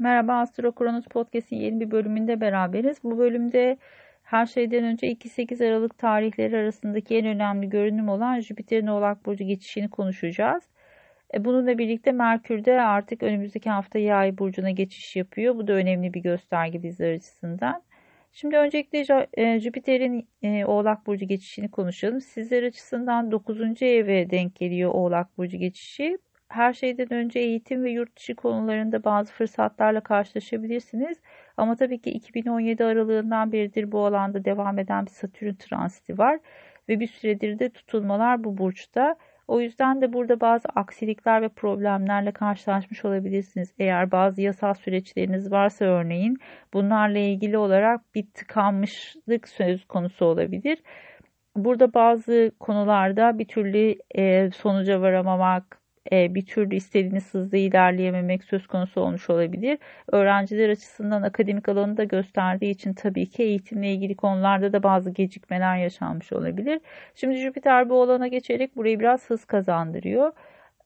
Merhaba Astro Kronos Podcast'in yeni bir bölümünde beraberiz. Bu bölümde her şeyden önce 2-8 Aralık tarihleri arasındaki en önemli görünüm olan Jüpiter'in Oğlak Burcu geçişini konuşacağız. E, bununla birlikte Merkür de artık önümüzdeki hafta Yay Burcu'na geçiş yapıyor. Bu da önemli bir gösterge bizler açısından. Şimdi öncelikle e, Jüpiter'in e, Oğlak Burcu geçişini konuşalım. Sizler açısından 9. eve denk geliyor Oğlak Burcu geçişi her şeyden önce eğitim ve yurt dışı konularında bazı fırsatlarla karşılaşabilirsiniz. Ama tabii ki 2017 aralığından beridir bu alanda devam eden bir Satürn transiti var ve bir süredir de tutulmalar bu burçta. O yüzden de burada bazı aksilikler ve problemlerle karşılaşmış olabilirsiniz. Eğer bazı yasal süreçleriniz varsa örneğin bunlarla ilgili olarak bir tıkanmışlık söz konusu olabilir. Burada bazı konularda bir türlü sonuca varamamak, bir türlü istediğiniz hızda ilerleyememek söz konusu olmuş olabilir. Öğrenciler açısından akademik alanı da gösterdiği için tabii ki eğitimle ilgili konularda da bazı gecikmeler yaşanmış olabilir. Şimdi Jüpiter bu alana geçerek burayı biraz hız kazandırıyor.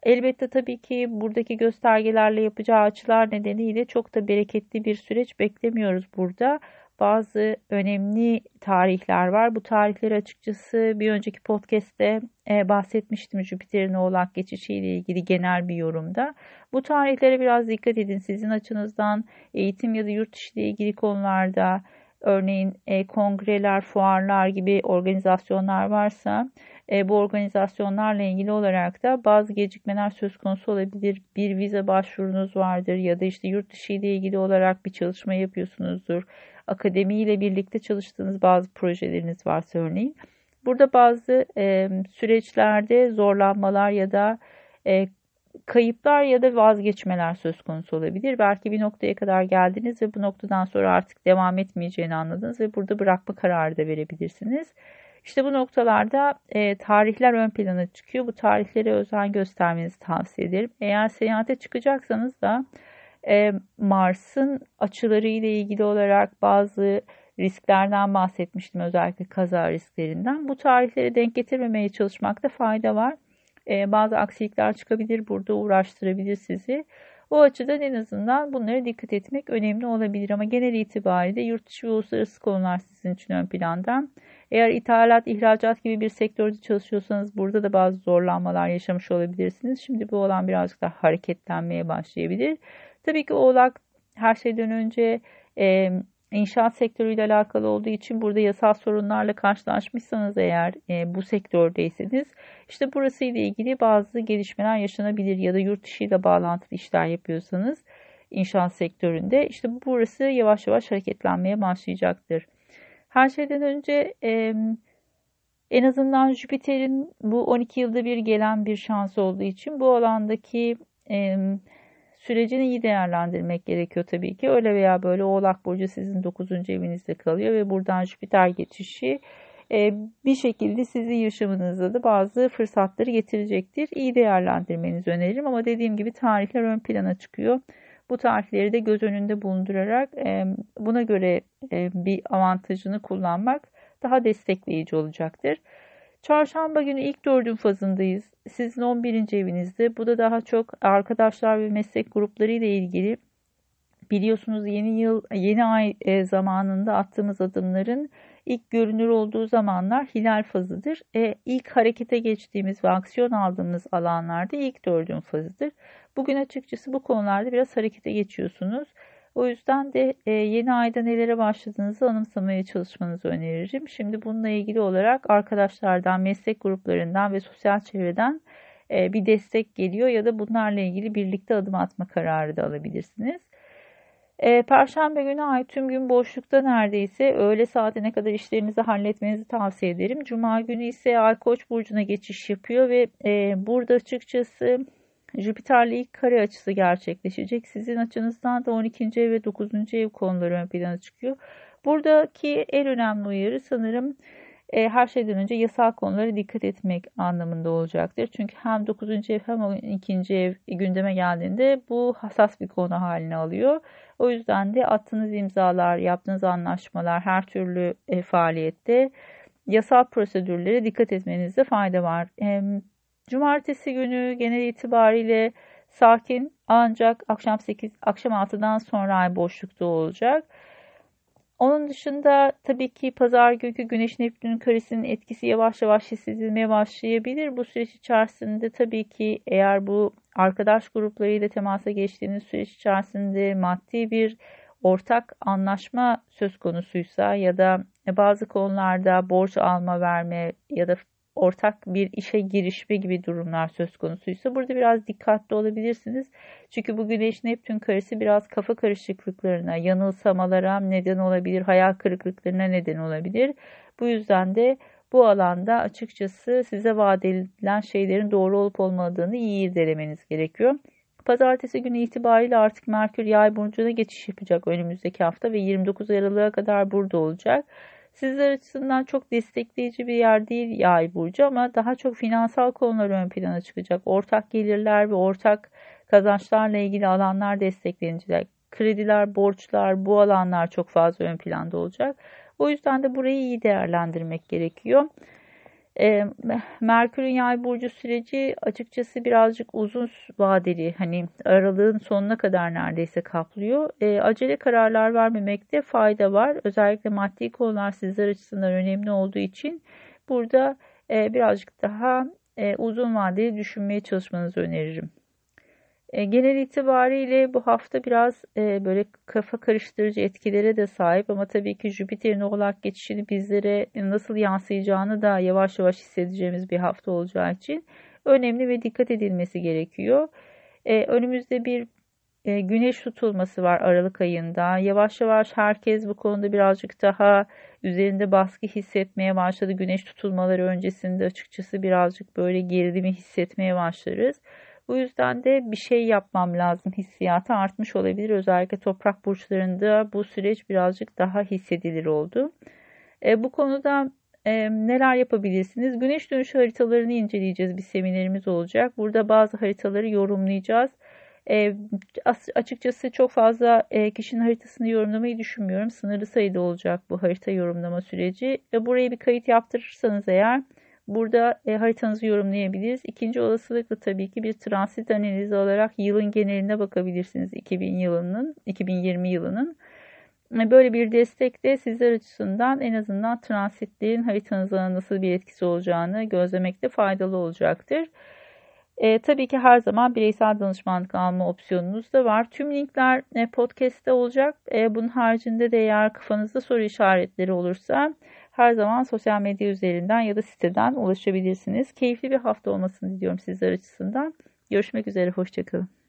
Elbette tabii ki buradaki göstergelerle yapacağı açılar nedeniyle çok da bereketli bir süreç beklemiyoruz burada bazı önemli tarihler var. Bu tarihleri açıkçası bir önceki podcast'te e, bahsetmiştim Jüpiter'in oğlak geçişiyle ilgili genel bir yorumda. Bu tarihlere biraz dikkat edin. Sizin açınızdan eğitim ya da yurt dışı ile ilgili konularda örneğin e, kongreler, fuarlar gibi organizasyonlar varsa e, bu organizasyonlarla ilgili olarak da bazı gecikmeler söz konusu olabilir. Bir vize başvurunuz vardır ya da işte yurt dışı ile ilgili olarak bir çalışma yapıyorsunuzdur akademiyle birlikte çalıştığınız bazı projeleriniz varsa örneğin. Burada bazı e, süreçlerde zorlanmalar ya da e, kayıplar ya da vazgeçmeler söz konusu olabilir. Belki bir noktaya kadar geldiniz ve bu noktadan sonra artık devam etmeyeceğini anladınız ve burada bırakma kararı da verebilirsiniz. İşte bu noktalarda e, tarihler ön plana çıkıyor. Bu tarihlere özen göstermenizi tavsiye ederim. Eğer seyahate çıkacaksanız da e, Mars'ın açıları ile ilgili olarak bazı risklerden bahsetmiştim özellikle kaza risklerinden. Bu tarihleri denk getirmemeye çalışmakta fayda var. E, bazı aksilikler çıkabilir burada uğraştırabilir sizi. O açıdan en azından bunlara dikkat etmek önemli olabilir ama genel itibariyle yurt dışı ve uluslararası konular sizin için ön planda. Eğer ithalat, ihracat gibi bir sektörde çalışıyorsanız burada da bazı zorlanmalar yaşamış olabilirsiniz. Şimdi bu olan birazcık daha hareketlenmeye başlayabilir. Tabii ki oğlak her şeyden önce e, inşaat sektörüyle alakalı olduğu için burada yasal sorunlarla karşılaşmışsanız eğer e, bu sektördeyseniz işte burası ile ilgili bazı gelişmeler yaşanabilir ya da yurt dışı ile bağlantılı işler yapıyorsanız inşaat sektöründe işte burası yavaş yavaş hareketlenmeye başlayacaktır. Her şeyden önce e, en azından Jüpiter'in bu 12 yılda bir gelen bir şans olduğu için bu alandaki e, sürecini iyi değerlendirmek gerekiyor tabii ki. Öyle veya böyle Oğlak Burcu sizin 9. evinizde kalıyor ve buradan Jüpiter geçişi e, bir şekilde sizin yaşamınızda da bazı fırsatları getirecektir. İyi değerlendirmenizi öneririm ama dediğim gibi tarihler ön plana çıkıyor. Bu tarihleri de göz önünde bulundurarak e, buna göre e, bir avantajını kullanmak daha destekleyici olacaktır. Çarşamba günü ilk dördün fazındayız. Sizin 11. evinizde. Bu da daha çok arkadaşlar ve meslek grupları ile ilgili. Biliyorsunuz yeni yıl, yeni ay e, zamanında attığımız adımların ilk görünür olduğu zamanlar hilal fazıdır. E, ilk harekete geçtiğimiz ve aksiyon aldığımız alanlarda ilk dördün fazıdır. Bugün açıkçası bu konularda biraz harekete geçiyorsunuz. O yüzden de e, yeni ayda nelere başladığınızı anımsamaya çalışmanızı öneririm. Şimdi bununla ilgili olarak arkadaşlardan, meslek gruplarından ve sosyal çevreden e, bir destek geliyor ya da bunlarla ilgili birlikte adım atma kararı da alabilirsiniz. E, Perşembe günü ay tüm gün boşlukta neredeyse öğle saatine kadar işlerinizi halletmenizi tavsiye ederim. Cuma günü ise ay koç burcuna geçiş yapıyor ve burada açıkçası Jüpiter'le ilk kare açısı gerçekleşecek. Sizin açınızdan da 12. ev ve 9. ev konuları ön plana çıkıyor. Buradaki en önemli uyarı sanırım e, her şeyden önce yasal konulara dikkat etmek anlamında olacaktır. Çünkü hem 9. ev hem 12. ev gündeme geldiğinde bu hassas bir konu haline alıyor. O yüzden de attığınız imzalar, yaptığınız anlaşmalar her türlü e, faaliyette yasal prosedürlere dikkat etmenizde fayda var. E, Cumartesi günü genel itibariyle sakin ancak akşam 8 akşam 6'dan sonra ay boşlukta olacak. Onun dışında tabii ki pazar günkü Güneş Neptün karesinin etkisi yavaş yavaş hissedilmeye başlayabilir. Bu süreç içerisinde tabii ki eğer bu arkadaş gruplarıyla temasa geçtiğiniz süreç içerisinde maddi bir ortak anlaşma söz konusuysa ya da bazı konularda borç alma verme ya da ortak bir işe girişme gibi durumlar söz konusuysa burada biraz dikkatli olabilirsiniz. Çünkü bu Güneş Neptün karesi biraz kafa karışıklıklarına, yanılsamalara neden olabilir, hayal kırıklıklarına neden olabilir. Bu yüzden de bu alanda açıkçası size vaat edilen şeylerin doğru olup olmadığını iyi irdelemeniz gerekiyor. Pazartesi günü itibariyle artık Merkür Yay burcuna geçiş yapacak önümüzdeki hafta ve 29 Aralık'a kadar burada olacak. Sizler açısından çok destekleyici bir yer değil yay burcu ama daha çok finansal konular ön plana çıkacak. Ortak gelirler ve ortak kazançlarla ilgili alanlar desteklenecek. Krediler, borçlar bu alanlar çok fazla ön planda olacak. O yüzden de burayı iyi değerlendirmek gerekiyor. E, Merkür'ün yay burcu süreci açıkçası birazcık uzun vadeli hani aralığın sonuna kadar neredeyse kaplıyor. E, acele kararlar vermemekte fayda var. Özellikle maddi konular sizler açısından önemli olduğu için burada e, birazcık daha e, uzun vadeli düşünmeye çalışmanızı öneririm. E, genel itibariyle bu hafta biraz e, böyle kafa karıştırıcı etkilere de sahip ama tabii ki Jüpiter'in oğlak geçişini bizlere nasıl yansıyacağını da yavaş yavaş hissedeceğimiz bir hafta olacağı için önemli ve dikkat edilmesi gerekiyor. E, önümüzde bir güneş tutulması var Aralık ayında. Yavaş yavaş herkes bu konuda birazcık daha üzerinde baskı hissetmeye başladı. Güneş tutulmaları öncesinde açıkçası birazcık böyle gerilimi hissetmeye başlarız. Bu yüzden de bir şey yapmam lazım hissiyatı artmış olabilir. Özellikle toprak burçlarında bu süreç birazcık daha hissedilir oldu. E, bu konuda e, neler yapabilirsiniz? Güneş dönüşü haritalarını inceleyeceğiz. Bir seminerimiz olacak. Burada bazı haritaları yorumlayacağız. E, açıkçası çok fazla e, kişinin haritasını yorumlamayı düşünmüyorum. Sınırlı sayıda olacak bu harita yorumlama süreci. E, buraya bir kayıt yaptırırsanız eğer Burada e, haritanızı yorumlayabiliriz. İkinci olasılıkla tabii ki bir transit analizi olarak yılın geneline bakabilirsiniz 2000 yılının, 2020 yılının. E, böyle bir destek de sizler açısından en azından transitlerin haritanıza nasıl bir etkisi olacağını gözlemekte faydalı olacaktır. E, tabii ki her zaman bireysel danışmanlık alma opsiyonunuz da var. Tüm linkler e, podcast'te olacak. E, bunun haricinde de eğer kafanızda soru işaretleri olursa her zaman sosyal medya üzerinden ya da siteden ulaşabilirsiniz. Keyifli bir hafta olmasını diliyorum sizler açısından. Görüşmek üzere, hoşçakalın.